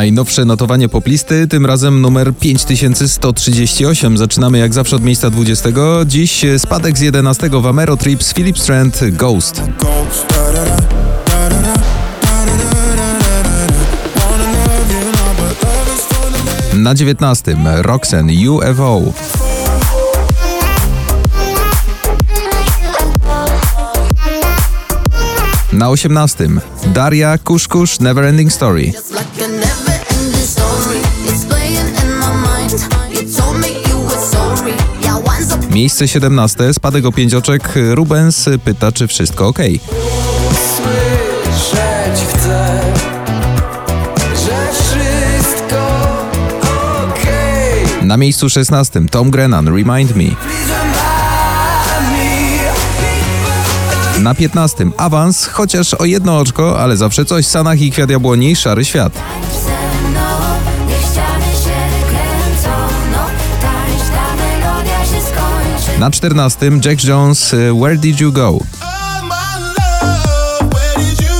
Najnowsze notowanie poplisty, tym razem numer 5138. Zaczynamy jak zawsze od miejsca 20. Dziś spadek z 11 w Amero Trips Philip Strand Ghost. Na 19 Roxen UFO. Na 18 Daria Kuszkusz Neverending Story. Miejsce 17 spadek o 5 oczek Rubens pyta czy wszystko ok. Słyszeć chcę, że wszystko okej. Na miejscu 16 Tom Grennan Remind Me. Na 15 awans, chociaż o jedno oczko, ale zawsze coś. Sanach i Kwiat Jabłoni, Szary Świat. Na 14 Jack Jones Where Did You Go. My love, where did you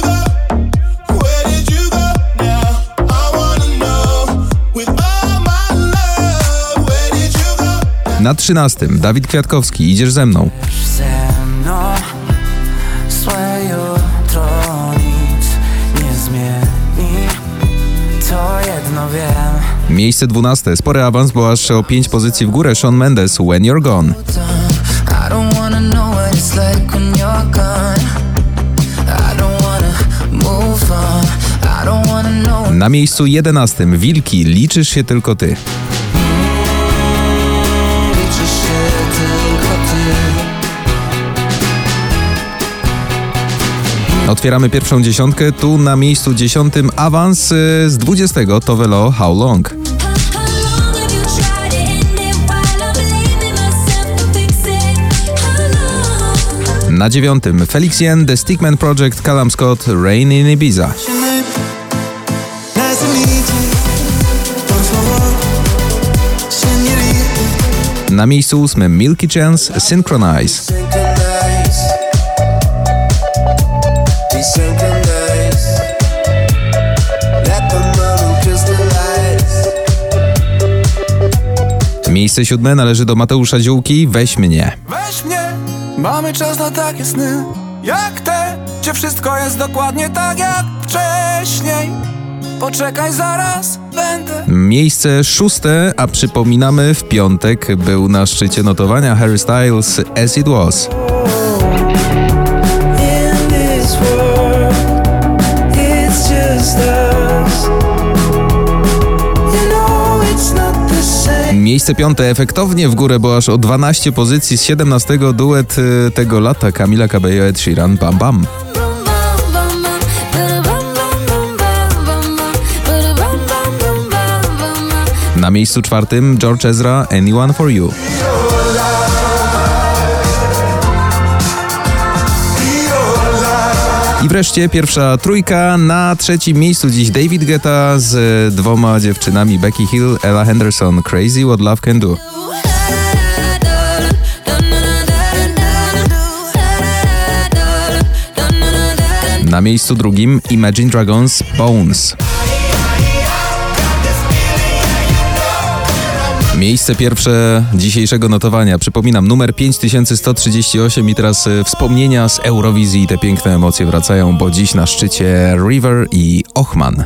go? Na 13 Dawid Kwiatkowski Idziesz. Ze mną Miejsce 12 spory awans, bo aż o 5 pozycji w górę. Shawn Mendes When You're Gone. Na miejscu 11 Wilki Liczysz się tylko ty. Otwieramy pierwszą dziesiątkę, tu na miejscu 10 awans y, z 20 to Velo How Long. How long Na dziewiątym Felix Yen, The Stickman Project, Callum Scott, Rain in Ibiza. Na miejscu ósmym Milky Chance, Synchronize. Miejsce siódme należy do Mateusza Ziółki, Weź mnie. Weź mnie, mamy czas na takie sny Jak te, gdzie wszystko jest dokładnie tak jak wcześniej Poczekaj zaraz, będę Miejsce szóste, a przypominamy w piątek był na szczycie notowania Harry Styles As It Was. Miejsce piąte efektownie w górę, bo aż o 12 pozycji z 17 duet y, tego lata Camila Cabello Ed Sheeran Bam Bam. Na miejscu czwartym George Ezra Anyone For You. I wreszcie pierwsza trójka. Na trzecim miejscu dziś David Guetta z dwoma dziewczynami Becky Hill, Ella Henderson Crazy What Love Can Do. Na miejscu drugim Imagine Dragons Bones. Miejsce pierwsze dzisiejszego notowania. Przypominam, numer 5138 i teraz y, wspomnienia z Eurowizji. Te piękne emocje wracają, bo dziś na szczycie River i Ochman.